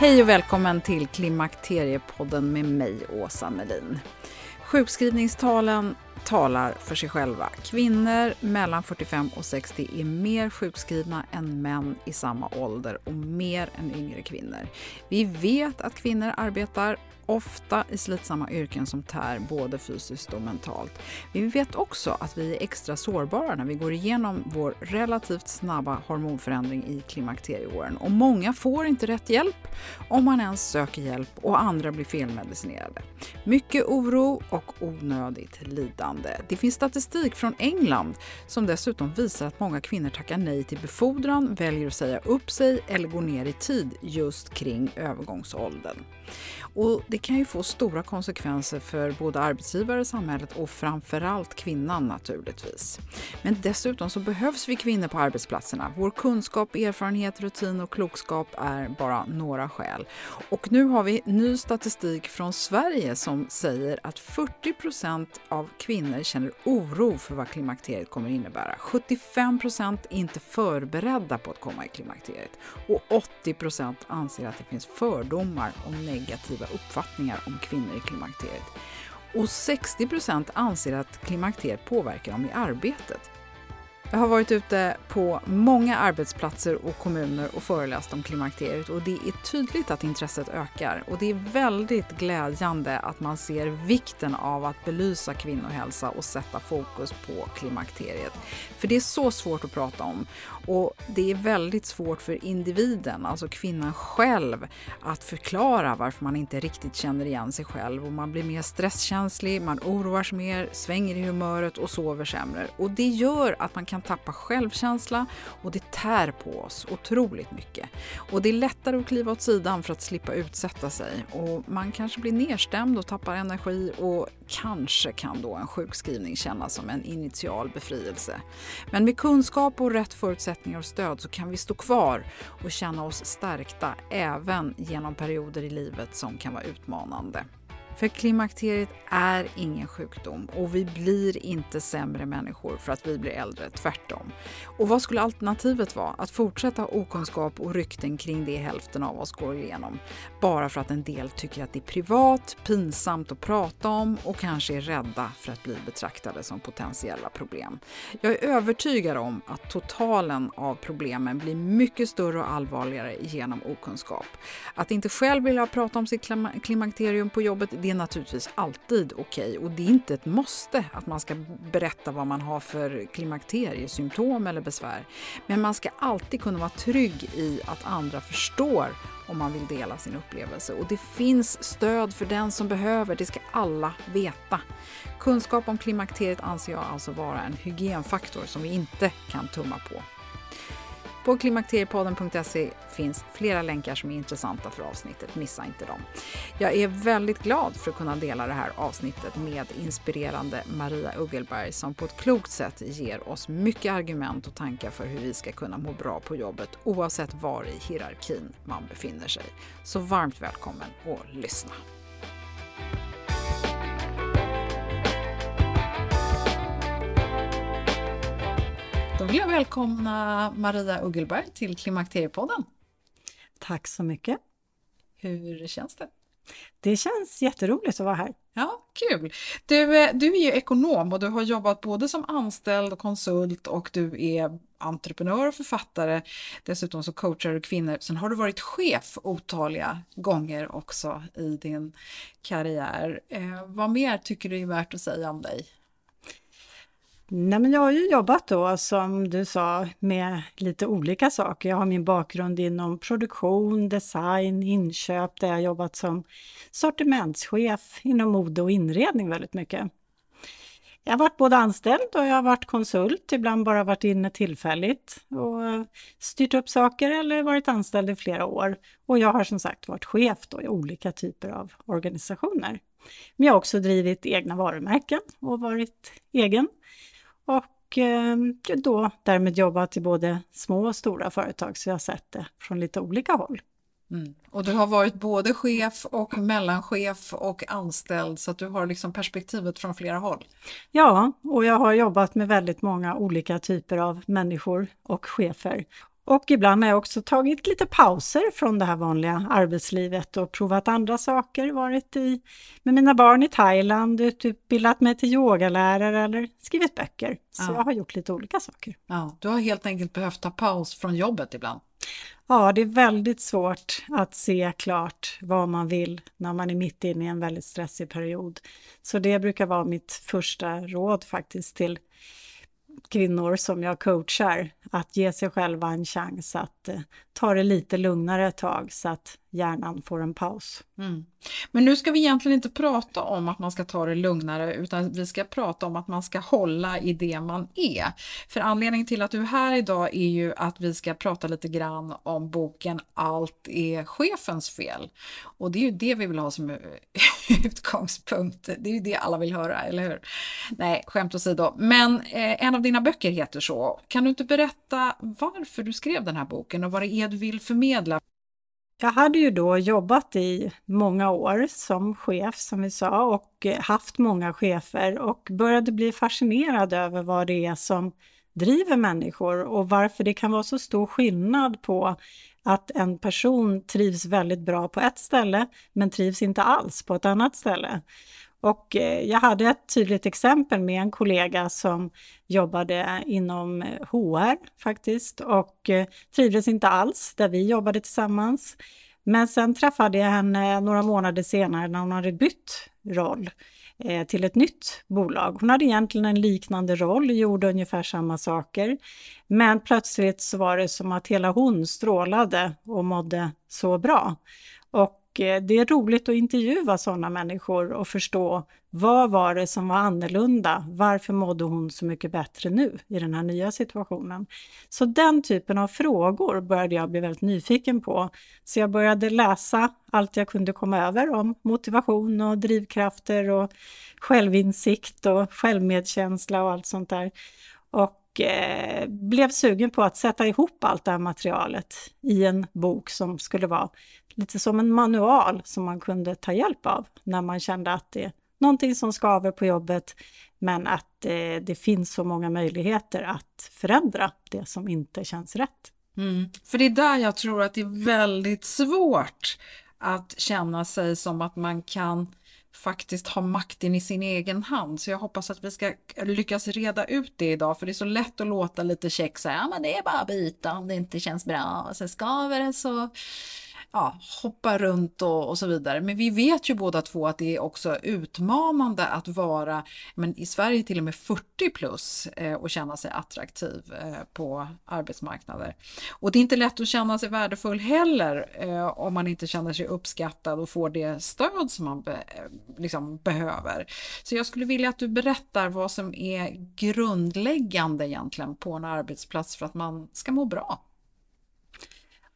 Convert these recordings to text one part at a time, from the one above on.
Hej och välkommen till Klimakteriepodden med mig, Åsa Melin. Sjukskrivningstalen talar för sig själva. Kvinnor mellan 45 och 60 är mer sjukskrivna än män i samma ålder och mer än yngre kvinnor. Vi vet att kvinnor arbetar ofta i slitsamma yrken som tär både fysiskt och mentalt. Vi vet också att vi är extra sårbara när vi går igenom vår relativt snabba hormonförändring i klimakterieåren. Och många får inte rätt hjälp om man ens söker hjälp och andra blir felmedicinerade. Mycket oro och onödigt lidande. Det finns statistik från England som dessutom visar att många kvinnor tackar nej till befordran, väljer att säga upp sig eller går ner i tid just kring övergångsåldern. Och det kan ju få stora konsekvenser för både arbetsgivare, samhället och framförallt kvinnan naturligtvis. Men dessutom så behövs vi kvinnor på arbetsplatserna. Vår kunskap, erfarenhet, rutin och klokskap är bara några skäl. Och nu har vi ny statistik från Sverige som säger att 40 procent av kvinnor känner oro för vad klimakteriet kommer innebära. 75 procent är inte förberedda på att komma i klimakteriet och 80 procent anser att det finns fördomar om negativa uppfattningar om kvinnor i klimakteriet. Och 60% anser att klimakteriet påverkar dem i arbetet. Jag har varit ute på många arbetsplatser och kommuner och föreläst om klimakteriet och det är tydligt att intresset ökar och det är väldigt glädjande att man ser vikten av att belysa kvinnohälsa och sätta fokus på klimakteriet. För det är så svårt att prata om och det är väldigt svårt för individen, alltså kvinnan själv, att förklara varför man inte riktigt känner igen sig själv och man blir mer stresskänslig, man oroar sig mer, svänger i humöret och sover sämre. Och det gör att man kan kan tappa självkänsla och det tär på oss otroligt mycket. Och det är lättare att kliva åt sidan för att slippa utsätta sig och man kanske blir nedstämd och tappar energi och kanske kan då en sjukskrivning kännas som en initial befrielse. Men med kunskap och rätt förutsättningar och stöd så kan vi stå kvar och känna oss stärkta även genom perioder i livet som kan vara utmanande. För klimakteriet är ingen sjukdom och vi blir inte sämre människor för att vi blir äldre, tvärtom. Och vad skulle alternativet vara? Att fortsätta ha okunskap och rykten kring det hälften av oss går igenom. Bara för att en del tycker att det är privat, pinsamt att prata om och kanske är rädda för att bli betraktade som potentiella problem. Jag är övertygad om att totalen av problemen blir mycket större och allvarligare genom okunskap. Att inte själv vilja prata om sitt klimakterium på jobbet, det är naturligtvis alltid okej okay. och det är inte ett måste att man ska berätta vad man har för klimakteriesymptom eller besvär. Men man ska alltid kunna vara trygg i att andra förstår om man vill dela sin upplevelse. Och det finns stöd för den som behöver, det ska alla veta. Kunskap om klimakteriet anser jag alltså vara en hygienfaktor som vi inte kan tumma på. På klimakteriepodden.se finns flera länkar som är intressanta för avsnittet. Missa inte dem. Jag är väldigt glad för att kunna dela det här avsnittet med inspirerande Maria Uggelberg som på ett klokt sätt ger oss mycket argument och tankar för hur vi ska kunna må bra på jobbet oavsett var i hierarkin man befinner sig. Så varmt välkommen att lyssna. Vill jag välkomna Maria Uggelberg till Klimakteriepodden. Tack så mycket. Hur känns det? Det känns jätteroligt att vara här. Ja, kul! Du, eh, du är ju ekonom och du har jobbat både som anställd och konsult och du är entreprenör och författare. Dessutom så coachar du kvinnor. Sen har du varit chef otaliga gånger också i din karriär. Eh, vad mer tycker du är värt att säga om dig? Nej, men jag har ju jobbat då, som du sa, med lite olika saker. Jag har min bakgrund inom produktion, design, inköp, där jag har jobbat som sortimentschef inom mode och inredning väldigt mycket. Jag har varit både anställd och jag har varit konsult, ibland bara varit inne tillfälligt och styrt upp saker eller varit anställd i flera år. Och jag har som sagt varit chef då i olika typer av organisationer. Men jag har också drivit egna varumärken och varit egen och eh, då därmed jobbat i både små och stora företag, så jag har sett det från lite olika håll. Mm. Och du har varit både chef och mellanchef och anställd så att du har liksom perspektivet från flera håll. Ja, och jag har jobbat med väldigt många olika typer av människor och chefer. Och ibland har jag också tagit lite pauser från det här vanliga arbetslivet och provat andra saker, varit i, med mina barn i Thailand, utbildat mig till yogalärare eller skrivit böcker. Så ja. jag har gjort lite olika saker. Ja, du har helt enkelt behövt ta paus från jobbet ibland. Ja, det är väldigt svårt att se klart vad man vill när man är mitt inne i en väldigt stressig period. Så det brukar vara mitt första råd faktiskt till kvinnor som jag coachar att ge sig själva en chans att eh, ta det lite lugnare ett tag så att hjärnan får en paus. Mm. Men nu ska vi egentligen inte prata om att man ska ta det lugnare utan vi ska prata om att man ska hålla i det man är. För anledningen till att du är här idag är ju att vi ska prata lite grann om boken Allt är chefens fel. Och det är ju det vi vill ha som utgångspunkt. Det är ju det alla vill höra, eller hur? Nej, skämt åsido. Men eh, en av dina böcker heter så. Kan du inte berätta varför du skrev den här boken och vad det är du vill förmedla? Jag hade ju då jobbat i många år som chef som vi sa och eh, haft många chefer och började bli fascinerad över vad det är som driver människor och varför det kan vara så stor skillnad på att en person trivs väldigt bra på ett ställe men trivs inte alls på ett annat ställe. Och eh, jag hade ett tydligt exempel med en kollega som jobbade inom eh, HR faktiskt och eh, trivdes inte alls där vi jobbade tillsammans. Men sen träffade jag henne några månader senare när hon hade bytt roll till ett nytt bolag. Hon hade egentligen en liknande roll, gjorde ungefär samma saker. Men plötsligt så var det som att hela hon strålade och mådde så bra. Och Eh, det är roligt att intervjua sådana människor och förstå vad var det som var annorlunda? Varför mådde hon så mycket bättre nu i den här nya situationen? Så den typen av frågor började jag bli väldigt nyfiken på. Så jag började läsa allt jag kunde komma över om motivation och drivkrafter och självinsikt och självmedkänsla och allt sånt där. Och eh, blev sugen på att sätta ihop allt det här materialet i en bok som skulle vara lite som en manual som man kunde ta hjälp av när man kände att det är någonting som skaver på jobbet, men att eh, det finns så många möjligheter att förändra det som inte känns rätt. Mm. För det är där jag tror att det är väldigt svårt att känna sig som att man kan faktiskt ha makten i sin egen hand. Så jag hoppas att vi ska lyckas reda ut det idag, för det är så lätt att låta lite käck här, ja men det är bara att byta om det inte känns bra. Och sen skaver det så ja, hoppa runt och, och, så vidare. Men vi vet ju båda två att det är också utmanande att vara, men i Sverige till och med 40 plus eh, och känna sig attraktiv eh, på arbetsmarknader. Och det är inte lätt att känna sig värdefull heller eh, om man inte känner sig uppskattad och får det stöd som man be, eh, liksom behöver. Så jag skulle vilja att du berättar vad som är grundläggande egentligen på en arbetsplats för att man ska må bra.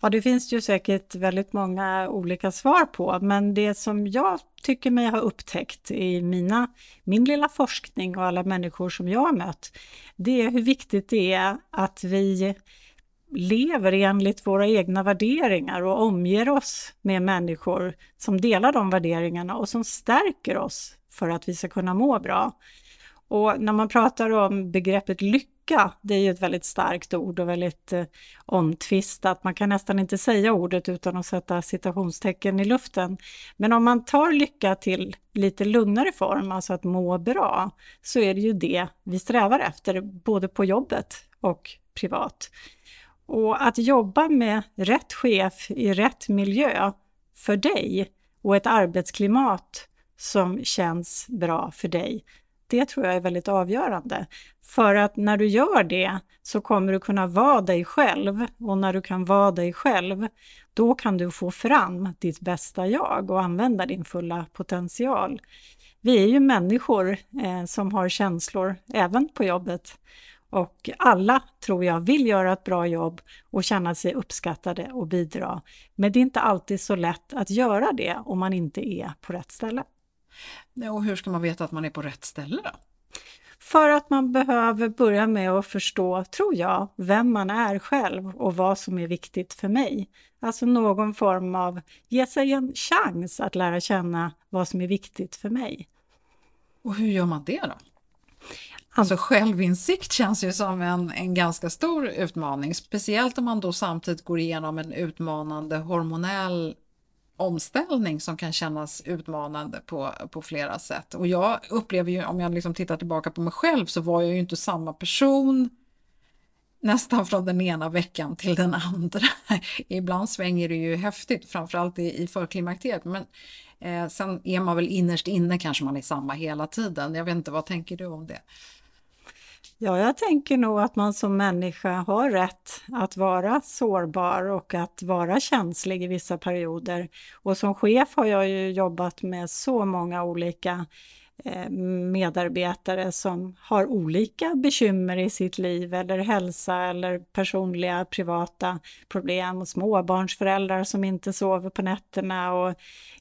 Ja, det finns ju säkert väldigt många olika svar på, men det som jag tycker mig ha upptäckt i mina, min lilla forskning och alla människor som jag har mött, det är hur viktigt det är att vi lever enligt våra egna värderingar och omger oss med människor som delar de värderingarna och som stärker oss för att vi ska kunna må bra. Och när man pratar om begreppet lycka, det är ju ett väldigt starkt ord och väldigt eh, omtvistat. Man kan nästan inte säga ordet utan att sätta citationstecken i luften. Men om man tar lycka till lite lugnare form, alltså att må bra, så är det ju det vi strävar efter, både på jobbet och privat. Och att jobba med rätt chef i rätt miljö för dig och ett arbetsklimat som känns bra för dig, det tror jag är väldigt avgörande. För att när du gör det så kommer du kunna vara dig själv och när du kan vara dig själv, då kan du få fram ditt bästa jag och använda din fulla potential. Vi är ju människor eh, som har känslor även på jobbet. Och alla, tror jag, vill göra ett bra jobb och känna sig uppskattade och bidra. Men det är inte alltid så lätt att göra det om man inte är på rätt ställe. Och hur ska man veta att man är på rätt ställe då? För att man behöver börja med att förstå, tror jag, vem man är själv och vad som är viktigt för mig. Alltså någon form av, ge sig en chans att lära känna vad som är viktigt för mig. Och hur gör man det då? Alltså självinsikt känns ju som en, en ganska stor utmaning, speciellt om man då samtidigt går igenom en utmanande hormonell omställning som kan kännas utmanande på, på flera sätt. Och jag upplever ju, om jag liksom tittar tillbaka på mig själv, så var jag ju inte samma person nästan från den ena veckan till den andra. Ibland svänger det ju häftigt, framförallt i, i förklimakteriet. Men eh, sen är man väl innerst inne kanske man är samma hela tiden. Jag vet inte, vad tänker du om det? Ja, jag tänker nog att man som människa har rätt att vara sårbar och att vara känslig i vissa perioder. Och som chef har jag ju jobbat med så många olika Eh, medarbetare som har olika bekymmer i sitt liv eller hälsa eller personliga privata problem och småbarnsföräldrar som inte sover på nätterna och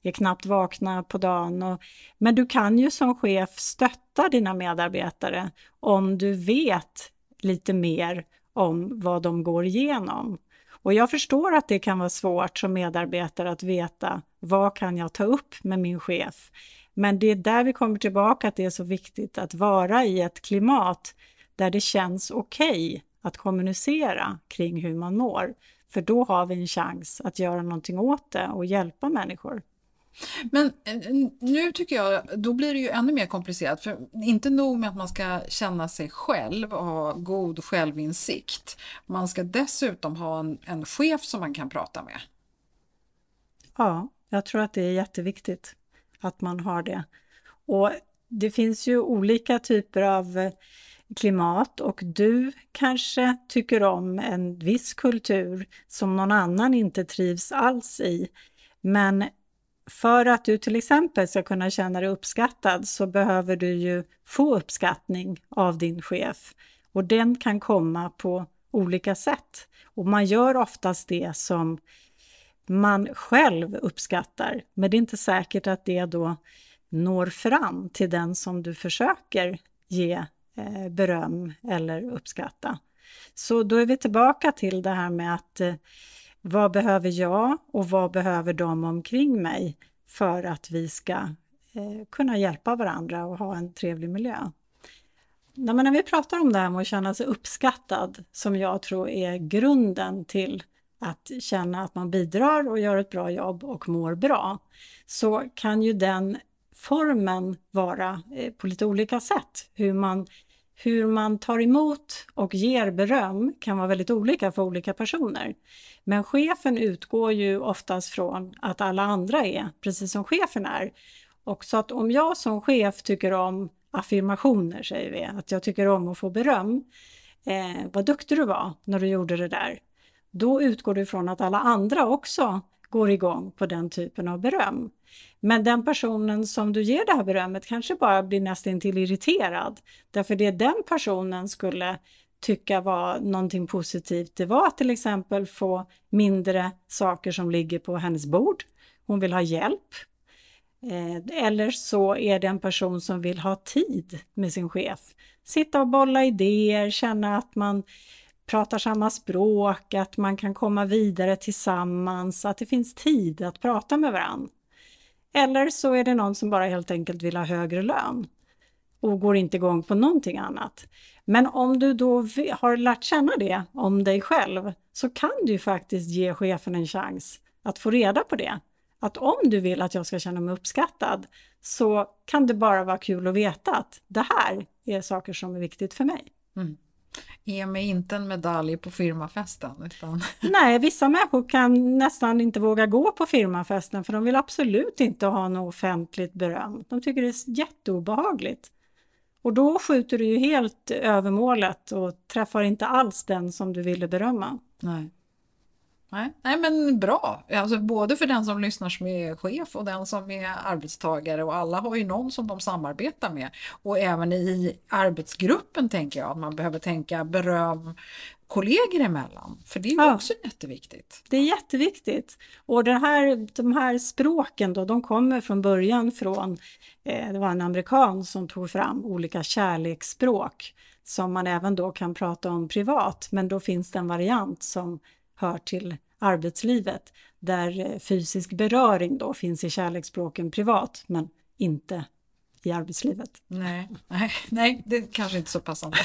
är knappt vakna på dagen. Och, men du kan ju som chef stötta dina medarbetare om du vet lite mer om vad de går igenom. Och jag förstår att det kan vara svårt som medarbetare att veta vad kan jag ta upp med min chef? Men det är där vi kommer tillbaka att det är så viktigt att vara i ett klimat där det känns okej okay att kommunicera kring hur man mår. För då har vi en chans att göra någonting åt det och hjälpa människor. Men eh, nu tycker jag, då blir det ju ännu mer komplicerat. För inte nog med att man ska känna sig själv och ha god självinsikt. Man ska dessutom ha en, en chef som man kan prata med. Ja, jag tror att det är jätteviktigt att man har det. Och det finns ju olika typer av eh, klimat och du kanske tycker om en viss kultur som någon annan inte trivs alls i. Men för att du till exempel ska kunna känna dig uppskattad så behöver du ju få uppskattning av din chef och den kan komma på olika sätt. Och man gör oftast det som man själv uppskattar. Men det är inte säkert att det då når fram till den som du försöker ge eh, beröm eller uppskatta. Så då är vi tillbaka till det här med att eh, vad behöver jag och vad behöver de omkring mig för att vi ska eh, kunna hjälpa varandra och ha en trevlig miljö. när vi pratar om det här med att känna sig uppskattad, som jag tror är grunden till att känna att man bidrar och gör ett bra jobb och mår bra, så kan ju den formen vara eh, på lite olika sätt. Hur man, hur man tar emot och ger beröm kan vara väldigt olika för olika personer. Men chefen utgår ju oftast från att alla andra är precis som chefen är. Och så att om jag som chef tycker om affirmationer, säger vi, att jag tycker om att få beröm. Eh, vad duktig du var när du gjorde det där då utgår du från att alla andra också går igång på den typen av beröm. Men den personen som du ger det här berömmet kanske bara blir nästan till irriterad. Därför det den personen skulle tycka var någonting positivt. Det var att till exempel få mindre saker som ligger på hennes bord. Hon vill ha hjälp. Eh, eller så är det en person som vill ha tid med sin chef. Sitta och bolla idéer, känna att man pratar samma språk, att man kan komma vidare tillsammans, att det finns tid att prata med varandra. Eller så är det någon som bara helt enkelt vill ha högre lön och går inte igång på någonting annat. Men om du då har lärt känna det om dig själv så kan du faktiskt ge chefen en chans att få reda på det. Att om du vill att jag ska känna mig uppskattad så kan det bara vara kul att veta att det här är saker som är viktigt för mig. Mm. Ge mig inte en medalj på firmafesten. Utan... Nej, vissa människor kan nästan inte våga gå på firmafesten för de vill absolut inte ha något offentligt beröm. De tycker det är jätteobehagligt. Och då skjuter du ju helt över målet och träffar inte alls den som du ville berömma. Nej. Nej, nej men bra, alltså både för den som lyssnar som är chef och den som är arbetstagare och alla har ju någon som de samarbetar med. Och även i arbetsgruppen tänker jag att man behöver tänka beröm kollegor emellan, för det är ja, också jätteviktigt. Det är jätteviktigt. Och det här, de här språken då, de kommer från början från, eh, det var en amerikan som tog fram olika kärleksspråk som man även då kan prata om privat, men då finns det en variant som hör till arbetslivet där eh, fysisk beröring då finns i kärleksspråken privat men inte i arbetslivet. Nej, nej, nej, det är kanske inte så passande.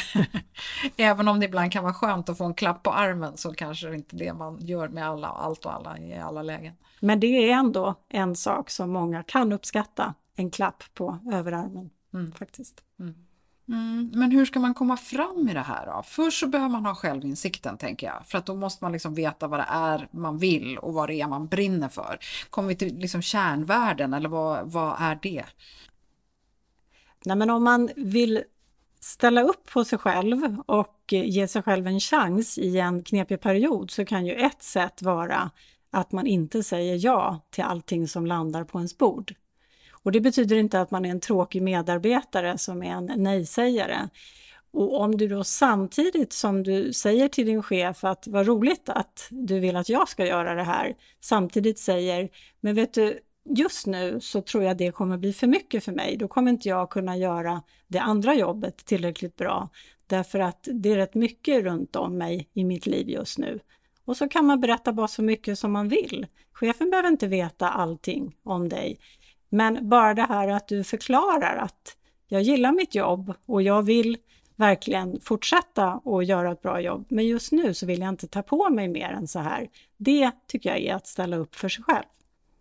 Även om det ibland kan vara skönt att få en klapp på armen så kanske det inte det man gör med alla, allt och alla i alla lägen. Men det är ändå en sak som många kan uppskatta, en klapp på överarmen mm. faktiskt. Mm. Mm, men hur ska man komma fram i det här då? Först så behöver man ha självinsikten tänker jag, för att då måste man liksom veta vad det är man vill och vad det är man brinner för. Kommer vi till liksom kärnvärden eller vad, vad är det? Nej, men om man vill ställa upp på sig själv och ge sig själv en chans i en knepig period så kan ju ett sätt vara att man inte säger ja till allting som landar på ens bord. Och det betyder inte att man är en tråkig medarbetare som är en nej-sägare. Och om du då samtidigt som du säger till din chef att vad roligt att du vill att jag ska göra det här, samtidigt säger men vet du, just nu så tror jag det kommer bli för mycket för mig. Då kommer inte jag kunna göra det andra jobbet tillräckligt bra. Därför att det är rätt mycket runt om mig i mitt liv just nu. Och så kan man berätta bara så mycket som man vill. Chefen behöver inte veta allting om dig. Men bara det här att du förklarar att jag gillar mitt jobb och jag vill verkligen fortsätta och göra ett bra jobb. Men just nu så vill jag inte ta på mig mer än så här. Det tycker jag är att ställa upp för sig själv.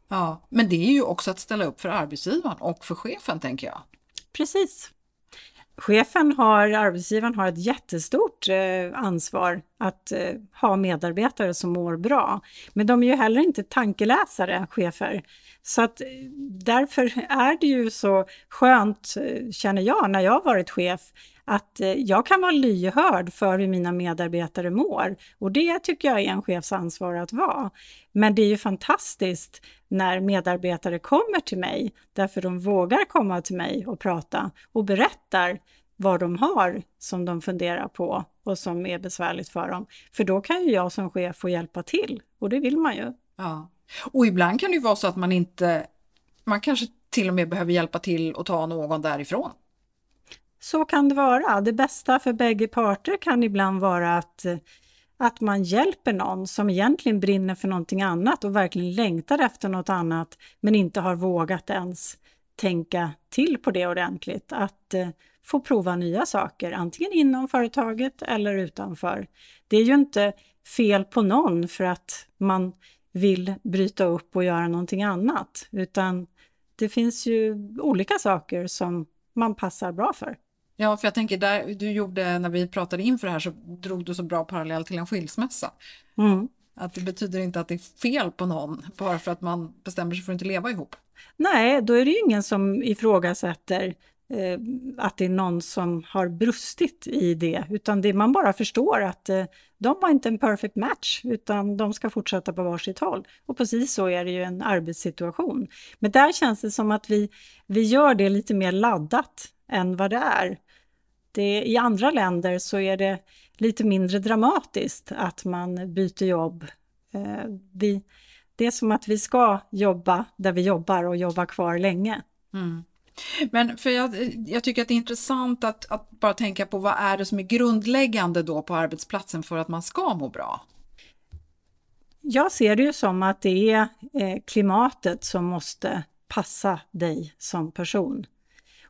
Ja, men det är ju också att ställa upp för arbetsgivaren och för chefen tänker jag. Precis. Chefen har, arbetsgivaren har ett jättestort eh, ansvar att eh, ha medarbetare som mår bra. Men de är ju heller inte tankeläsare, chefer. Så att eh, därför är det ju så skönt, eh, känner jag, när jag har varit chef, att eh, jag kan vara lyhörd för hur mina medarbetare mår. Och det tycker jag är en chefs ansvar att vara. Men det är ju fantastiskt när medarbetare kommer till mig, därför de vågar komma till mig och prata och berättar vad de har som de funderar på och som är besvärligt för dem. För då kan ju jag som chef få hjälpa till och det vill man ju. Ja. Och ibland kan det ju vara så att man inte, man kanske till och med behöver hjälpa till och ta någon därifrån. Så kan det vara. Det bästa för bägge parter kan ibland vara att att man hjälper någon som egentligen brinner för någonting annat och verkligen längtar efter något annat men inte har vågat ens tänka till på det ordentligt. Att eh, få prova nya saker, antingen inom företaget eller utanför. Det är ju inte fel på någon för att man vill bryta upp och göra någonting annat, utan det finns ju olika saker som man passar bra för. Ja, för jag tänker där du gjorde när vi pratade inför det här så drog du så bra parallell till en skilsmässa. Mm. Att det betyder inte att det är fel på någon bara för att man bestämmer sig för att inte leva ihop. Nej, då är det ju ingen som ifrågasätter eh, att det är någon som har brustit i det, utan det man bara förstår att eh, de var inte en perfect match, utan de ska fortsätta på varsitt håll. Och precis så är det ju en arbetssituation. Men där känns det som att vi, vi gör det lite mer laddat än vad det är. Det, I andra länder så är det lite mindre dramatiskt att man byter jobb. Eh, vi, det är som att vi ska jobba där vi jobbar och jobba kvar länge. Mm. Men för jag, jag, tycker att det är intressant att, att, bara tänka på vad är det som är grundläggande då på arbetsplatsen för att man ska må bra? Jag ser det ju som att det är eh, klimatet som måste passa dig som person.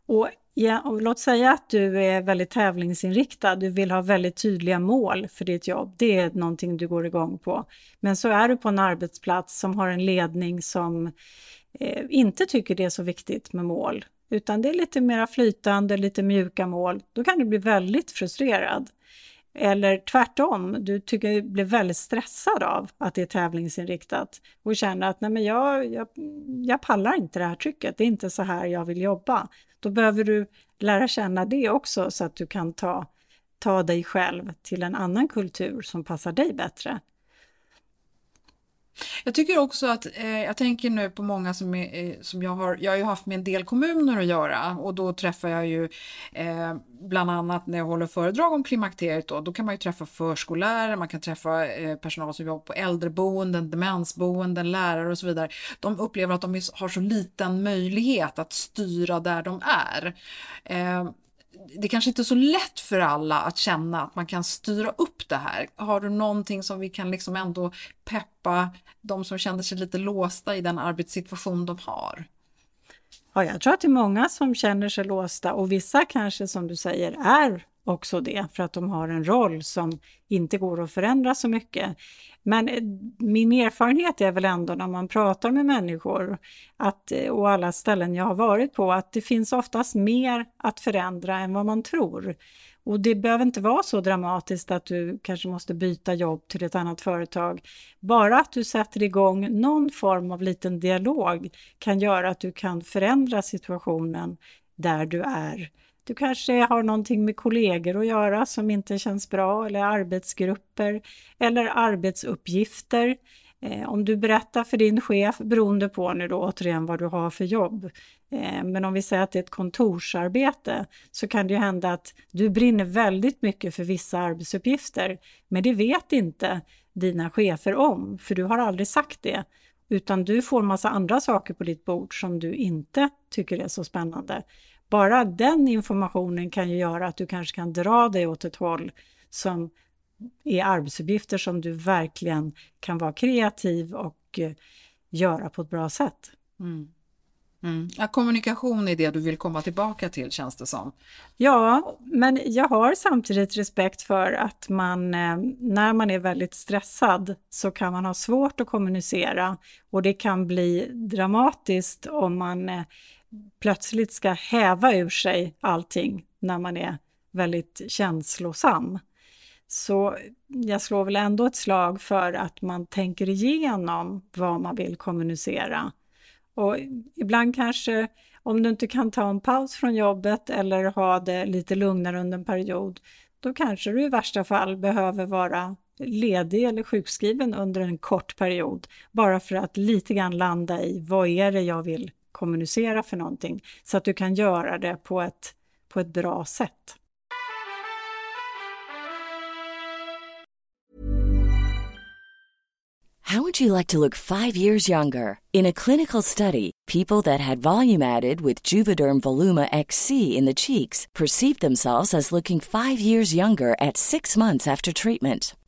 Och, ja, och låt säga att du är väldigt tävlingsinriktad, du vill ha väldigt tydliga mål för ditt jobb. Det är någonting du går igång på. Men så är du på en arbetsplats som har en ledning som eh, inte tycker det är så viktigt med mål, utan det är lite mera flytande, lite mjuka mål. Då kan du bli väldigt frustrerad. Eller tvärtom, du tycker blir väldigt stressad av att det är tävlingsinriktat och känner att nej men jag, jag, jag pallar inte det här trycket, det är inte så här jag vill jobba. Då behöver du lära känna det också så att du kan ta, ta dig själv till en annan kultur som passar dig bättre. Jag tycker också att, eh, jag tänker nu på många som, är, eh, som jag har, jag har ju haft med en del kommuner att göra och då träffar jag ju eh, bland annat när jag håller föredrag om klimakteriet då, då kan man ju träffa förskollärare, man kan träffa eh, personal som jobbar på äldreboenden, demensboenden, lärare och så vidare. De upplever att de har så liten möjlighet att styra där de är. Eh, det kanske inte är så lätt för alla att känna att man kan styra upp det här. Har du någonting som vi kan liksom ändå peppa de som känner sig lite låsta i den arbetssituation de har? Ja, jag tror att det är många som känner sig låsta och vissa kanske som du säger är också det för att de har en roll som inte går att förändra så mycket. Men eh, min erfarenhet är väl ändå när man pratar med människor att, eh, och alla ställen jag har varit på att det finns oftast mer att förändra än vad man tror. Och det behöver inte vara så dramatiskt att du kanske måste byta jobb till ett annat företag. Bara att du sätter igång någon form av liten dialog kan göra att du kan förändra situationen där du är. Du kanske har någonting med kollegor att göra som inte känns bra eller arbetsgrupper eller arbetsuppgifter. Eh, om du berättar för din chef, beroende på nu då återigen vad du har för jobb, eh, men om vi säger att det är ett kontorsarbete så kan det ju hända att du brinner väldigt mycket för vissa arbetsuppgifter, men det vet inte dina chefer om, för du har aldrig sagt det, utan du får massa andra saker på ditt bord som du inte tycker är så spännande. Bara den informationen kan ju göra att du kanske kan dra dig åt ett håll som är arbetsuppgifter som du verkligen kan vara kreativ och eh, göra på ett bra sätt. Mm. Mm. Ja, kommunikation är det du vill komma tillbaka till känns det som. Ja, men jag har samtidigt respekt för att man eh, när man är väldigt stressad så kan man ha svårt att kommunicera och det kan bli dramatiskt om man eh, plötsligt ska häva ur sig allting när man är väldigt känslosam. Så jag slår väl ändå ett slag för att man tänker igenom vad man vill kommunicera. Och ibland kanske, om du inte kan ta en paus från jobbet eller ha det lite lugnare under en period, då kanske du i värsta fall behöver vara ledig eller sjukskriven under en kort period, bara för att lite grann landa i vad är det jag vill kommunicera för någonting, så att du kan göra det på ett, på ett bra sätt. How would you like to look five years younger? In a clinical study, people that had volume added with Juvederm Voluma XC in the cheeks perceived themselves as looking five years younger at six months after treatment.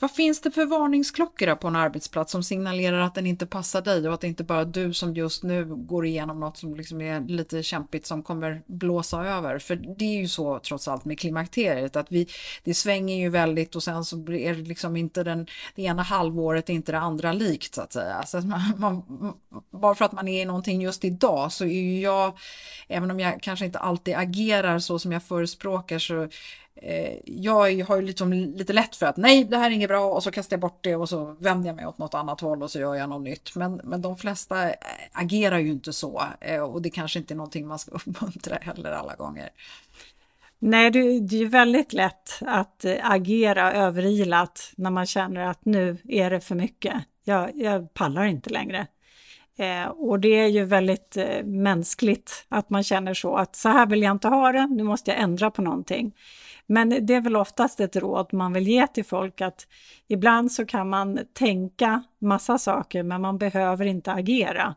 Vad finns det för varningsklockor på en arbetsplats som signalerar att den inte passar dig och att det inte bara är du som just nu går igenom något som liksom är lite kämpigt som kommer blåsa över? För det är ju så trots allt med klimakteriet att vi, det svänger ju väldigt och sen så är det liksom inte den, det ena halvåret inte det andra likt så att säga. Så att man, man, bara för att man är i någonting just idag så är ju jag, även om jag kanske inte alltid agerar så som jag förespråkar så Eh, jag har ju liksom lite lätt för att nej, det här är inget bra och så kastar jag bort det och så vänder jag mig åt något annat håll och så gör jag något nytt. Men, men de flesta eh, agerar ju inte så eh, och det kanske inte är någonting man ska uppmuntra heller alla gånger. Nej, det, är ju väldigt lätt att eh, agera överilat när man känner att nu är det för mycket. Jag, jag pallar inte längre. Eh, och det är ju väldigt eh, mänskligt att man känner så att så här vill jag inte ha det, nu måste jag ändra på någonting. Men det är väl oftast ett råd man vill ge till folk att ibland så kan man tänka massa saker men man behöver inte agera.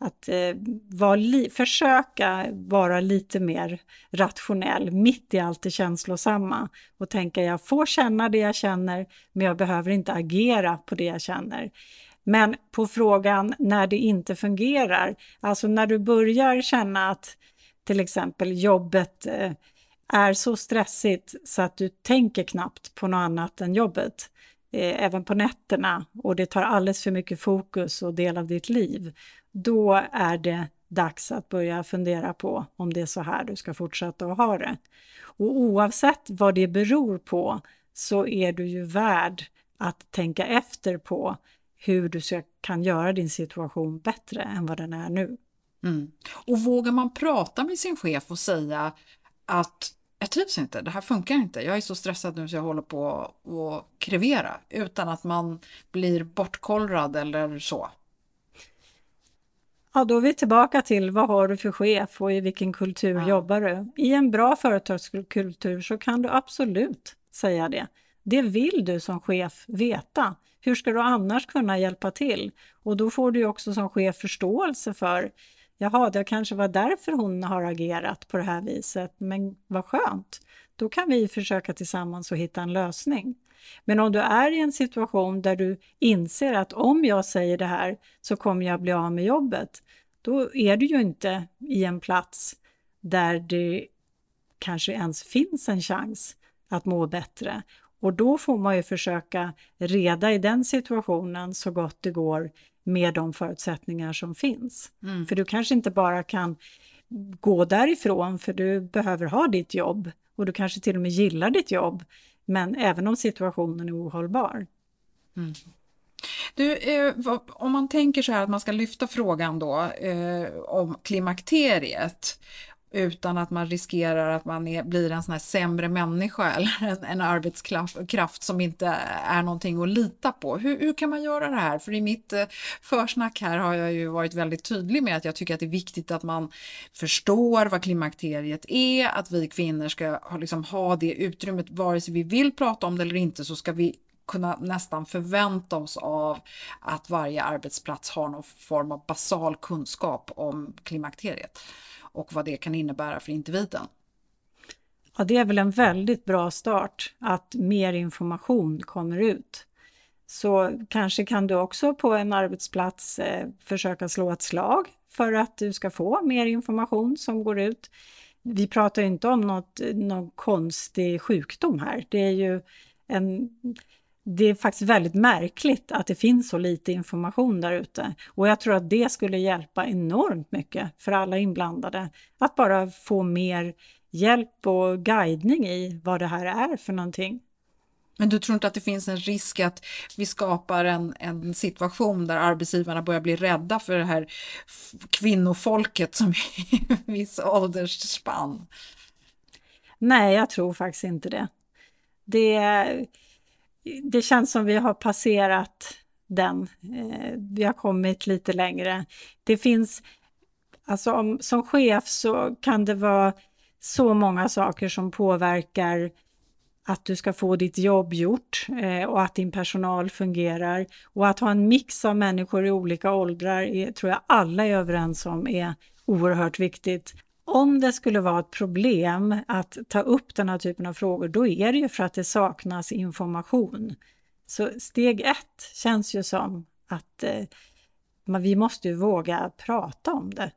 Att eh, var försöka vara lite mer rationell mitt i allt det känslosamma och tänka jag får känna det jag känner men jag behöver inte agera på det jag känner. Men på frågan när det inte fungerar, alltså när du börjar känna att till exempel jobbet eh, är så stressigt så att du tänker knappt på något annat än jobbet, eh, även på nätterna, och det tar alldeles för mycket fokus och del av ditt liv, då är det dags att börja fundera på om det är så här du ska fortsätta att ha det. Och oavsett vad det beror på så är du ju värd att tänka efter på hur du ska, kan göra din situation bättre än vad den är nu. Mm. Och vågar man prata med sin chef och säga att jag trivs inte, det här funkar inte, jag är så stressad nu så jag håller på att krevera utan att man blir bortkollrad eller så. Ja, då är vi tillbaka till vad har du för chef och i vilken kultur ja. jobbar du? I en bra företagskultur så kan du absolut säga det. Det vill du som chef veta. Hur ska du annars kunna hjälpa till? Och då får du också som chef förståelse för Jaha, det kanske var därför hon har agerat på det här viset, men vad skönt. Då kan vi försöka tillsammans och hitta en lösning. Men om du är i en situation där du inser att om jag säger det här så kommer jag bli av med jobbet, då är du ju inte i en plats där det kanske ens finns en chans att må bättre. Och då får man ju försöka reda i den situationen så gott det går med de förutsättningar som finns. Mm. För du kanske inte bara kan gå därifrån för du behöver ha ditt jobb och du kanske till och med gillar ditt jobb, men även om situationen är ohållbar. Mm. Du, eh, om man tänker så här att man ska lyfta frågan då eh, om klimakteriet utan att man riskerar att man är, blir en sån här sämre människa eller en, en arbetskraft som inte är någonting att lita på. Hur, hur, kan man göra det här? För i mitt eh, försnack här har jag ju varit väldigt tydlig med att jag tycker att det är viktigt att man förstår vad klimakteriet är, att vi kvinnor ska ha, liksom, ha det utrymmet, vare sig vi vill prata om det eller inte så ska vi kunna nästan förvänta oss av att varje arbetsplats har någon form av basal kunskap om klimakteriet och vad det kan innebära för individen. Ja, det är väl en väldigt bra start att mer information kommer ut. Så kanske kan du också på en arbetsplats eh, försöka slå ett slag för att du ska få mer information som går ut. vi pratar inte om något, någon konstig sjukdom här. Det är ju en det är faktiskt väldigt märkligt att det finns så lite information där ute. Och jag tror att det skulle hjälpa enormt mycket för alla inblandade. Att bara få mer hjälp och guidning i vad det här är för någonting. Men du tror inte att det finns en risk att vi skapar en, en situation där arbetsgivarna börjar bli rädda för det här kvinnofolket som är i viss åldersspann? Nej, jag tror faktiskt inte det. Det det känns som vi har passerat den. Eh, vi har kommit lite längre. Det finns, alltså om, som chef så kan det vara så många saker som påverkar att du ska få ditt jobb gjort eh, och att din personal fungerar. Och att ha en mix av människor i olika åldrar är, tror jag alla är överens om är oerhört viktigt. Om det skulle vara ett problem att ta upp den här typen av frågor, då är det ju för att det saknas information. Så steg ett känns ju som att eh, vi måste ju våga prata om det.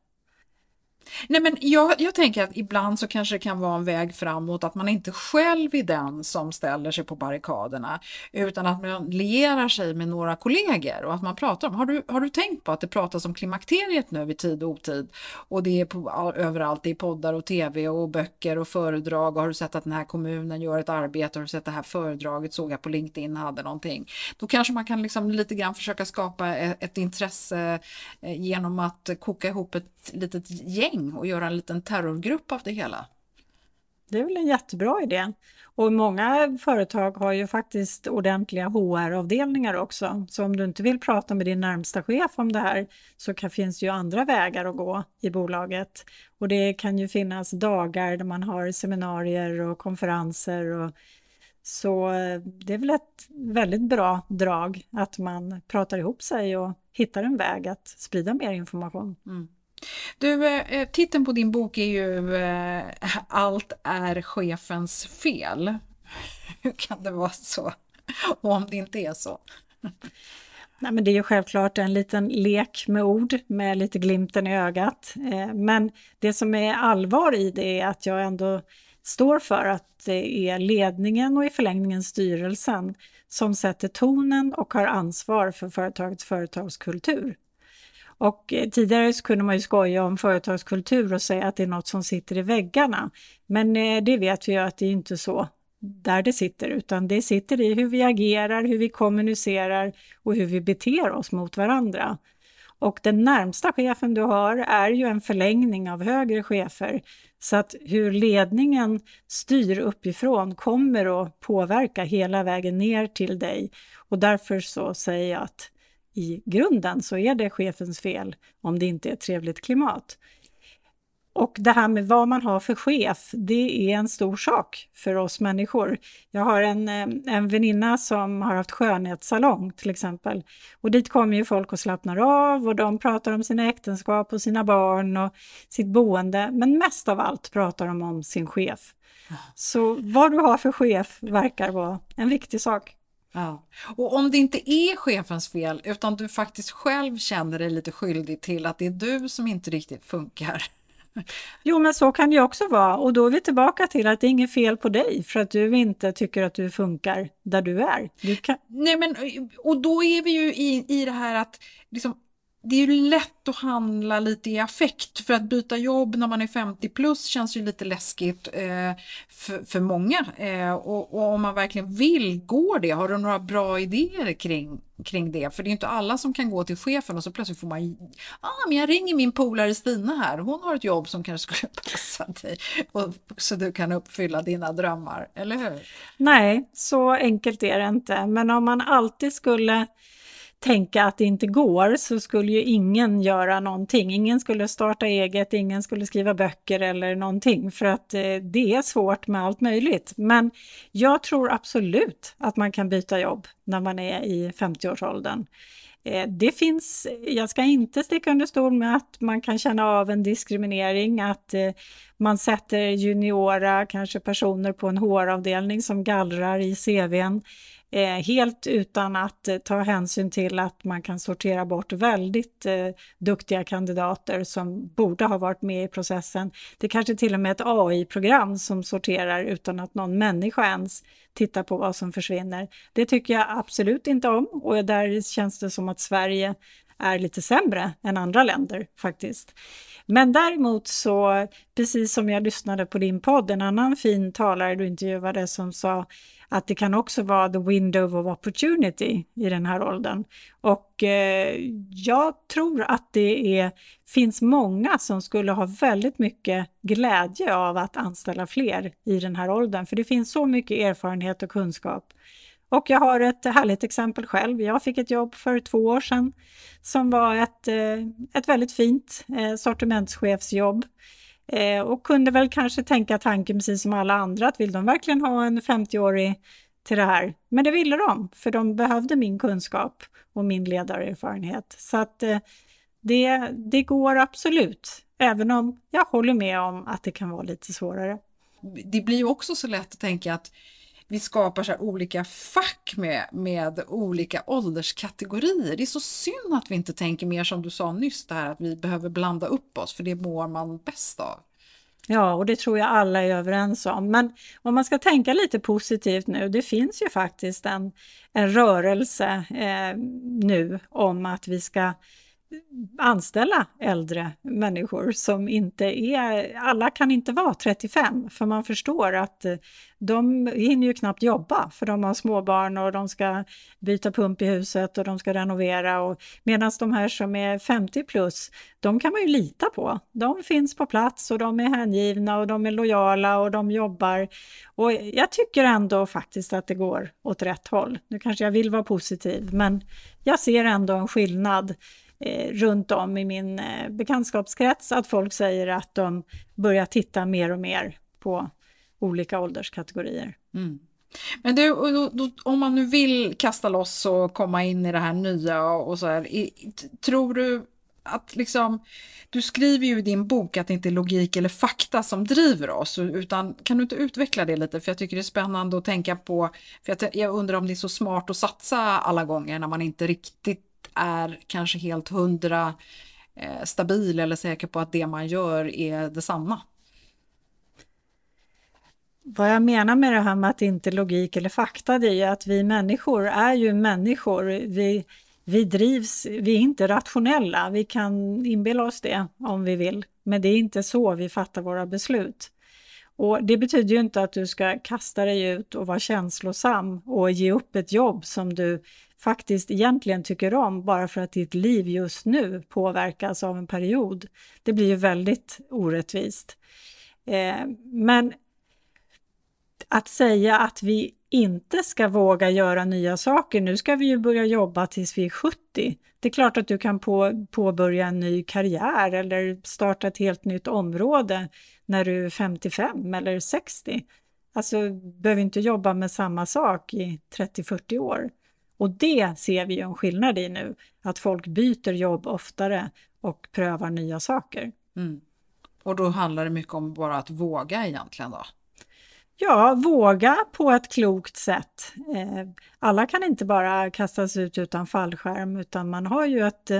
Nej men jag, jag tänker att ibland så kanske det kan vara en väg framåt att man inte själv är den som ställer sig på barrikaderna utan att man lierar sig med några kollegor och att man pratar om, har du, har du tänkt på att det pratas om klimakteriet nu i tid och otid? Och det är på, överallt i poddar och tv och böcker och föredrag. Och har du sett att den här kommunen gör ett arbete, har du sett det här föredraget? Såg jag på LinkedIn hade någonting. Då kanske man kan liksom lite grann försöka skapa ett, ett intresse eh, genom att koka ihop ett litet gäng och göra en liten terrorgrupp av det hela. Det är väl en jättebra idé. Och många företag har ju faktiskt ordentliga HR-avdelningar också. Så om du inte vill prata med din närmsta chef om det här så kan, finns ju andra vägar att gå i bolaget. Och det kan ju finnas dagar där man har seminarier och konferenser. Och, så det är väl ett väldigt bra drag att man pratar ihop sig och hittar en väg att sprida mer information. Mm. Du, eh, eh, titeln på din bok är ju eh, Allt är chefens fel. Hur kan det vara så? Och om det inte är så? Nej, men det är ju självklart en liten lek med ord med lite glimten i ögat. Men det som är allvar i det är att jag ändå står för att det är ledningen och i förlängningen styrelsen som sätter tonen och har ansvar för företagets företagskultur. Och eh, tidigare så kunde man ju skoja om företagskultur och säga att det är något som sitter i väggarna. Men eh, det vet vi ju att det är inte så där det sitter, utan det sitter i hur vi agerar, hur vi kommunicerar och hur vi beter oss mot varandra. Och den närmsta chefen du har är ju en förlängning av högre chefer. Så att hur ledningen styr uppifrån kommer att påverka hela vägen ner till dig. Och därför så säger jag att i grunden så är det chefens fel om det inte är ett trevligt klimat. Och det här med vad man har för chef, det är en stor sak för oss människor. Jag har en, eh, en väninna som har haft skönhetssalong till exempel. Och dit kommer ju folk och slappnar av och de pratar om sina äktenskap och sina barn och sitt boende. Men mest av allt pratar de om sin chef. Så vad du har för chef verkar vara en viktig sak. Ja. Och om det inte är chefens fel utan du faktiskt själv känner dig lite skyldig till att det är du som inte riktigt funkar. Jo, men så kan det också vara och då är vi tillbaka till att det är inget fel på dig för att du inte tycker att du funkar där du är. Du kan... Nej, men och då är vi ju i, i det här att liksom, det är ju lätt att handla lite i affekt för att byta jobb när man är 50 plus känns ju lite läskigt eh, för, för många. Eh, och, och, om man verkligen vill, går det? Har du några bra idéer kring, kring det? För det är inte alla som kan gå till chefen och så plötsligt får man, ah, men jag ringer min polare Stina här, hon har ett jobb som kanske skulle passa dig och, så du kan uppfylla dina drömmar, eller hur? Nej, så enkelt är det inte. Men om man alltid skulle tänka att det inte går så skulle ju ingen göra någonting. Ingen skulle starta eget, ingen skulle skriva böcker eller någonting för att eh, det är svårt med allt möjligt. Men jag tror absolut att man kan byta jobb när man är i 50-årsåldern. Eh, det finns, jag ska inte sticka under stol med att man kan känna av en diskriminering, att eh, man sätter juniora, kanske personer på en HR-avdelning som gallrar i CVn Eh, helt utan att eh, ta hänsyn till att man kan sortera bort väldigt eh, duktiga kandidater som borde ha varit med i processen. Det är kanske till och med ett AI-program som sorterar utan att någon människa ens tittar på vad som försvinner. Det tycker jag absolut inte om och där känns det som att Sverige är lite sämre än andra länder faktiskt. Men däremot så, precis som jag lyssnade på din podd, en annan fin talare du intervjuade som sa att det kan också vara the window of opportunity i den här åldern. Och eh, jag tror att det är, finns många som skulle ha väldigt mycket glädje av att anställa fler i den här åldern, för det finns så mycket erfarenhet och kunskap. Och jag har ett härligt exempel själv. Jag fick ett jobb för två år sedan som var ett, eh, ett väldigt fint eh, sortimentschefsjobb Eh, och kunde väl kanske tänka tanken precis som alla andra att vill de verkligen ha en 50-årig till det här? Men det ville de, för de behövde min kunskap och min ledarerfarenhet. Så att eh, det, det går absolut, även om jag håller med om att det kan vara lite svårare. Det blir ju också så lätt att tänka att vi skapar så olika fack med, med olika ålderskategorier. Det är så synd att vi inte tänker mer som du sa nyss, det här att vi behöver blanda upp oss, för det mår man bäst av. Ja, och det tror jag alla är överens om. Men om man ska tänka lite positivt nu, det finns ju faktiskt en, en rörelse eh, nu om att vi ska anställa äldre människor som inte är, alla kan inte vara 35 för man förstår att eh, de hinner ju knappt jobba för de har småbarn och de ska byta pump i huset och de ska renovera och medan de här som är 50 plus, de kan man ju lita på. De finns på plats och de är hängivna och de är lojala och de jobbar. Och jag tycker ändå faktiskt att det går åt rätt håll. Nu kanske jag vill vara positiv, men jag ser ändå en skillnad eh, runt om i min eh, bekantskapskrets att folk säger att de börjar titta mer och mer på olika ålderskategorier. Mm. Men du, om man nu vill kasta loss och komma in i det här nya och så här, tror du att liksom, du skriver ju i din bok att det inte är logik eller fakta som driver oss, utan kan du inte utveckla det lite? För jag tycker det är spännande att tänka på, för jag undrar om det är så smart att satsa alla gånger när man inte riktigt är kanske helt hundra eh, stabil eller säker på att det man gör är detsamma. Vad jag menar med det här med att inte logik eller fakta, det är att vi människor är ju människor. Vi, vi drivs, vi är inte rationella. Vi kan inbilla oss det om vi vill, men det är inte så vi fattar våra beslut. Och Det betyder ju inte att du ska kasta dig ut och vara känslosam och ge upp ett jobb som du faktiskt egentligen tycker om bara för att ditt liv just nu påverkas av en period. Det blir ju väldigt orättvist. Eh, men att säga att vi inte ska våga göra nya saker, nu ska vi ju börja jobba tills vi är 70. Det är klart att du kan på, påbörja en ny karriär eller starta ett helt nytt område när du är 55 eller 60. Alltså, du behöver inte jobba med samma sak i 30-40 år. Och det ser vi ju en skillnad i nu, att folk byter jobb oftare och prövar nya saker. Mm. Och då handlar det mycket om bara att våga egentligen då? Ja, våga på ett klokt sätt. Eh, alla kan inte bara kastas ut utan fallskärm utan man har ju ett,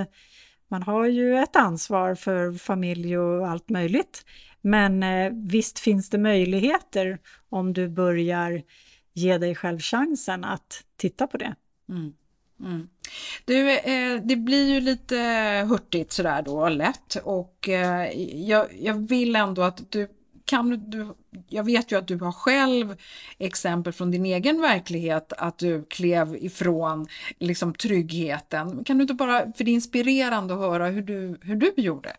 man har ju ett ansvar för familj och allt möjligt. Men eh, visst finns det möjligheter om du börjar ge dig själv chansen att titta på det. Mm. Mm. Du, eh, det blir ju lite hurtigt sådär då, lätt och eh, jag, jag, vill ändå att du kan du, jag vet ju att du har själv exempel från din egen verklighet att du klev ifrån liksom tryggheten. Kan du inte bara, för det är inspirerande att höra hur du, hur du gjorde?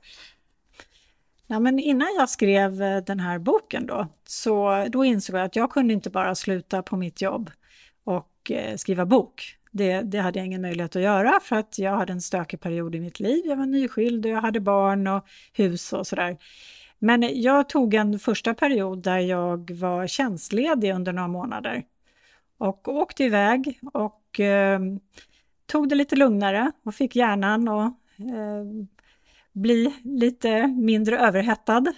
Ja, men innan jag skrev eh, den här boken då, så då insåg jag att jag kunde inte bara sluta på mitt jobb och eh, skriva bok. Det, det, hade jag ingen möjlighet att göra för att jag hade en stökig period i mitt liv. Jag var nyskild och jag hade barn och hus och sådär. Men jag tog en första period där jag var tjänstledig under några månader och åkte iväg och eh, tog det lite lugnare och fick hjärnan att eh, bli lite mindre överhettad.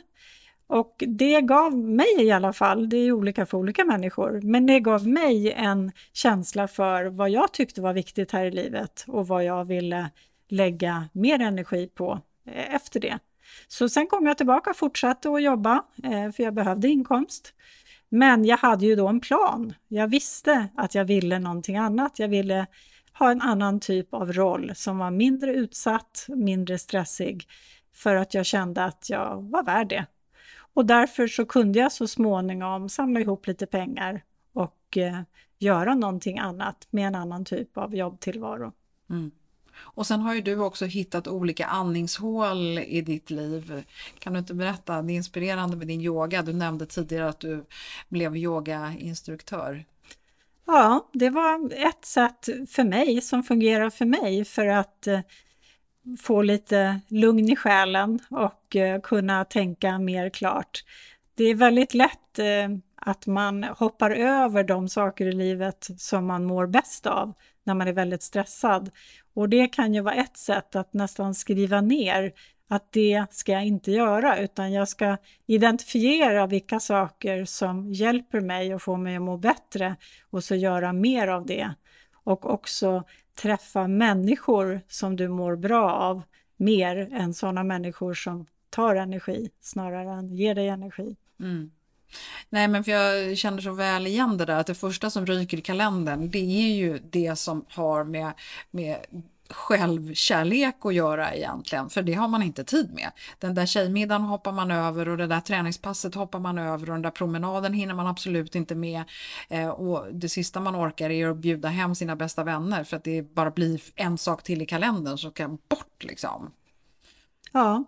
Och det gav mig i alla fall, det är olika för olika människor, men det gav mig en känsla för vad jag tyckte var viktigt här i livet och vad jag ville lägga mer energi på eh, efter det. Så sen kom jag tillbaka och fortsatte att jobba, eh, för jag behövde inkomst. Men jag hade ju då en plan. Jag visste att jag ville någonting annat. Jag ville ha en annan typ av roll som var mindre utsatt, mindre stressig, för att jag kände att jag var värd det. Och därför så kunde jag så småningom samla ihop lite pengar och eh, göra någonting annat med en annan typ av jobbtillvaro. Mm. Och sen har ju du också hittat olika andningshål i ditt liv. Kan du inte berätta, det är inspirerande med din yoga. Du nämnde tidigare att du blev yogainstruktör. Ja, det var ett sätt för mig som fungerar för mig för att eh, få lite lugn i själen och eh, kunna tänka mer klart. Det är väldigt lätt eh, att man hoppar över de saker i livet som man mår bäst av när man är väldigt stressad. Och det kan ju vara ett sätt att nästan skriva ner att det ska jag inte göra utan jag ska identifiera vilka saker som hjälper mig och får mig att må bättre och så göra mer av det. Och också träffa människor som du mår bra av mer än sådana människor som tar energi snarare än ger dig energi. Mm. Nej, men för jag känner så väl igen det där att det första som ryker i kalendern, det är ju det som har med, med självkärlek att göra egentligen, för det har man inte tid med. Den där tjejmiddagen hoppar man över och det där träningspasset hoppar man över och den där promenaden hinner man absolut inte med. Eh, och det sista man orkar är att bjuda hem sina bästa vänner för att det bara blir en sak till i kalendern som kan bort liksom. Ja,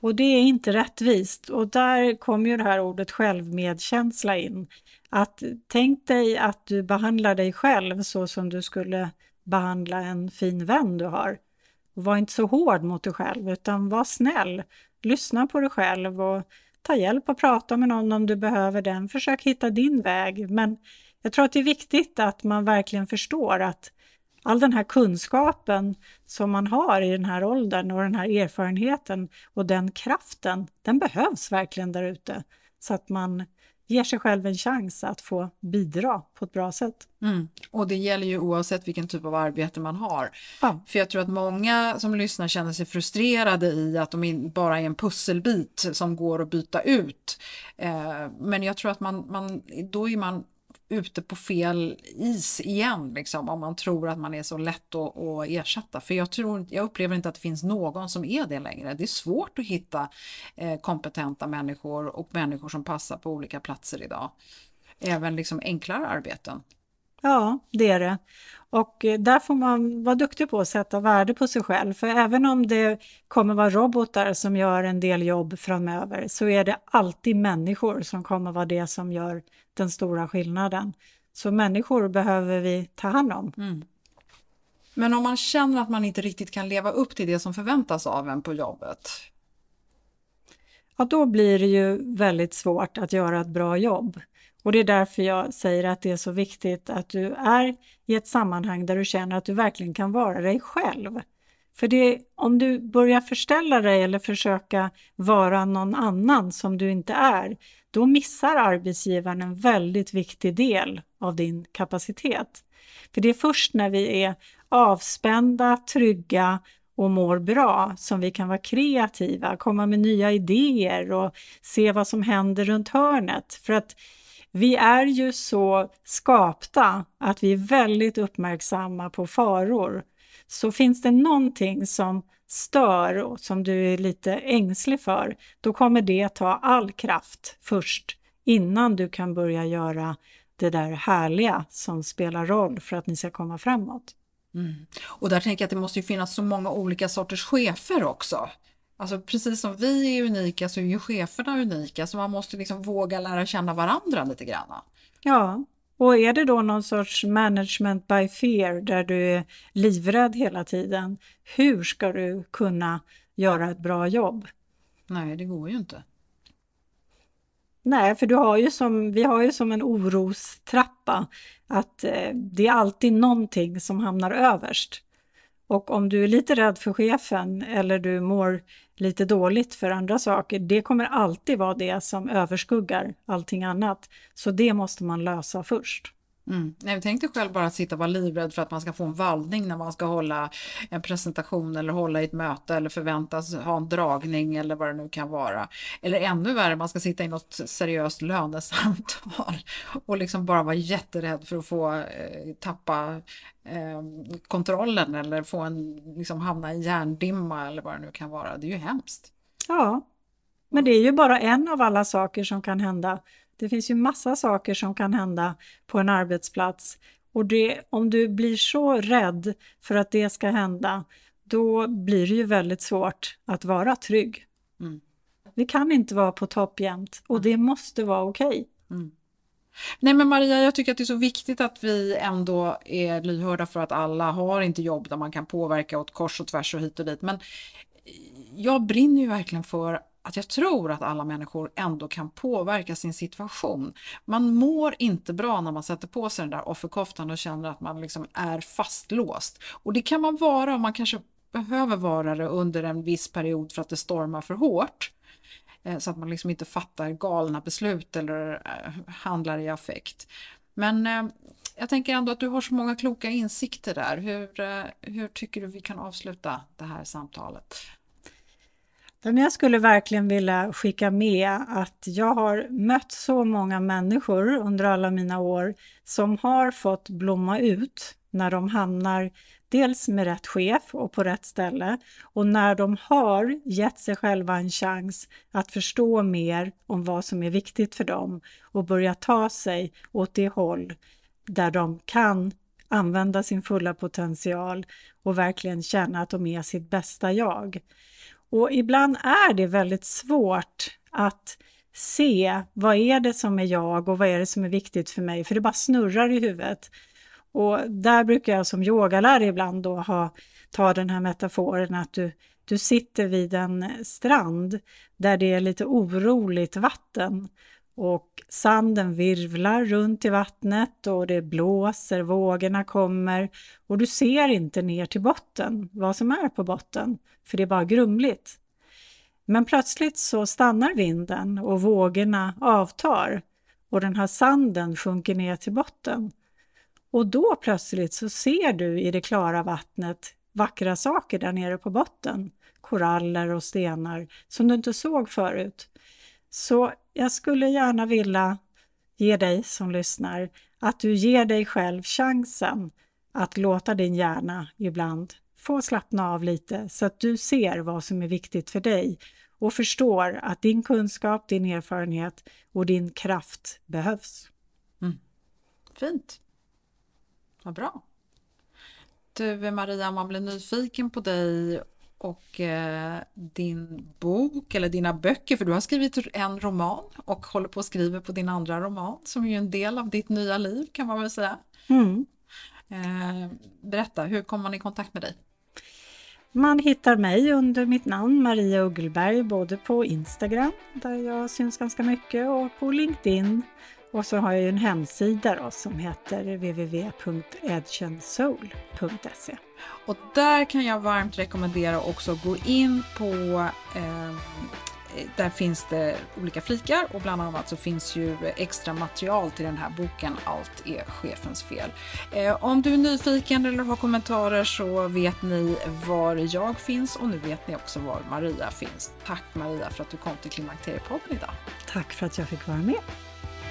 och det är inte rättvist. Och där kommer ju det här ordet självmedkänsla in. Att tänk dig att du behandlar dig själv så som du skulle behandla en fin vän du har. var inte så hård mot dig själv utan var snäll. Lyssna på dig själv och ta hjälp och prata med någon om du behöver den. Försök hitta din väg. Men jag tror att det är viktigt att man verkligen förstår att all den här kunskapen som man har i den här åldern och den här erfarenheten och den kraften, den behövs verkligen där ute. Så att man ger sig själv en chans att få bidra på ett bra sätt. Mm. Och det gäller ju oavsett vilken typ av arbete man har. Ja. För jag tror att många som lyssnar känner sig frustrerade i att de bara är en pusselbit som går att byta ut. Eh, men jag tror att man, man, då är man ute på fel is igen liksom, om man tror att man är så lätt att, att ersätta. För jag, tror, jag upplever inte att det finns någon som är det längre. Det är svårt att hitta eh, kompetenta människor och människor som passar på olika platser idag. Även liksom enklare arbeten. Ja, det är det. Och eh, där får man vara duktig på att sätta värde på sig själv. För även om det kommer vara robotar som gör en del jobb framöver så är det alltid människor som kommer vara det som gör den stora skillnaden. Så människor behöver vi ta hand om. Mm. Men om man känner att man inte riktigt kan leva upp till det som förväntas av en på jobbet? Ja, då blir det ju väldigt svårt att göra ett bra jobb. Och det är därför jag säger att det är så viktigt att du är i ett sammanhang där du känner att du verkligen kan vara dig själv. För det, om du börjar förställa dig eller försöka vara någon annan som du inte är, då missar arbetsgivaren en väldigt viktig del av din kapacitet. För det är först när vi är avspända, trygga och mår bra som vi kan vara kreativa, komma med nya idéer och se vad som händer runt hörnet. För att vi är ju så skapta att vi är väldigt uppmärksamma på faror. Så finns det någonting som stör och som du är lite ängslig för, då kommer det ta all kraft först innan du kan börja göra det där härliga som spelar roll för att ni ska komma framåt. Mm. Och där tänker jag att det måste finnas så många olika sorters chefer också. Alltså precis som vi är unika så är ju cheferna unika så man måste liksom våga lära känna varandra lite grann. Ja, och är det då någon sorts management by fear där du är livrädd hela tiden, hur ska du kunna göra ett bra jobb? Nej, det går ju inte. Nej, för du har ju som, vi har ju som en orostrappa att eh, det är alltid någonting som hamnar överst. Och om du är lite rädd för chefen eller du mår lite dåligt för andra saker, det kommer alltid vara det som överskuggar allting annat. Så det måste man lösa först. Mm. Nej, tänk dig själv bara att sitta och vara livrädd för att man ska få en vallning när man ska hålla en presentation eller hålla i ett möte eller förväntas ha en dragning eller vad det nu kan vara. Eller ännu värre, man ska sitta i något seriöst lönesamtal och liksom bara vara jätterädd för att få eh, tappa eh, kontrollen eller få en, liksom hamna i hjärndimma eller vad det nu kan vara. Det är ju hemskt. Ja, men det är ju bara en av alla saker som kan hända det finns ju massa saker som kan hända på en arbetsplats och det, om du blir så rädd för att det ska hända, då blir det ju väldigt svårt att vara trygg. Mm. Vi kan inte vara på topp jämt och det måste vara okej. Okay. Mm. Nej men Maria, jag tycker att det är så viktigt att vi ändå är lyhörda för att alla har inte jobb där man kan påverka åt kors och tvärs och hit och dit. Men jag brinner ju verkligen för att jag tror att alla människor ändå kan påverka sin situation. Man mår inte bra när man sätter på sig den där offerkoftan och känner att man liksom är fastlåst. Och det kan man vara om man kanske behöver vara det under en viss period för att det stormar för hårt. Eh, så att man liksom inte fattar galna beslut eller eh, handlar i affekt. Men eh, jag tänker ändå att du har så många kloka insikter där. Hur, hur tycker du vi kan avsluta det här samtalet? Den jag skulle verkligen vilja skicka med att jag har mött så många människor under alla mina år som har fått blomma ut när de hamnar dels med rätt chef och på rätt ställe och när de har gett sig själva en chans att förstå mer om vad som är viktigt för dem och börja ta sig åt det håll där de kan använda sin fulla potential och verkligen känna att de är sitt bästa jag. Och ibland är det väldigt svårt att se vad är det som är jag och vad är det som är viktigt för mig, för det bara snurrar i huvudet. Och där brukar jag som yogalärare ibland då ha, ta den här metaforen att du, du sitter vid en strand där det är lite oroligt vatten och sanden virvlar runt i vattnet och det blåser, vågorna kommer och du ser inte ner till botten, vad som är på botten, för det är bara grumligt. Men plötsligt så stannar vinden och vågorna avtar och den här sanden sjunker ner till botten. Och då plötsligt så ser du i det klara vattnet vackra saker där nere på botten. Koraller och stenar som du inte såg förut. Så jag skulle gärna vilja ge dig som lyssnar att du ger dig själv chansen att låta din hjärna ibland få slappna av lite så att du ser vad som är viktigt för dig och förstår att din kunskap, din erfarenhet och din kraft behövs. Mm. Fint. Vad bra. Du Maria, om man blir nyfiken på dig och eh, din bok eller dina böcker, för du har skrivit en roman och håller på att skriva på din andra roman som är ju en del av ditt nya liv kan man väl säga. Mm. Eh, berätta, hur kommer man i kontakt med dig? Man hittar mig under mitt namn Maria Uggleberg både på Instagram där jag syns ganska mycket och på LinkedIn. Och så har jag ju en hemsida då, som heter www.edgensoul.se. Och där kan jag varmt rekommendera också att gå in på eh, där finns det olika flikar och bland annat så finns ju extra material till den här boken Allt är chefens fel. Eh, om du är nyfiken eller har kommentarer så vet ni var jag finns och nu vet ni också var Maria finns. Tack Maria för att du kom till Klimakteriepodden idag. Tack för att jag fick vara med.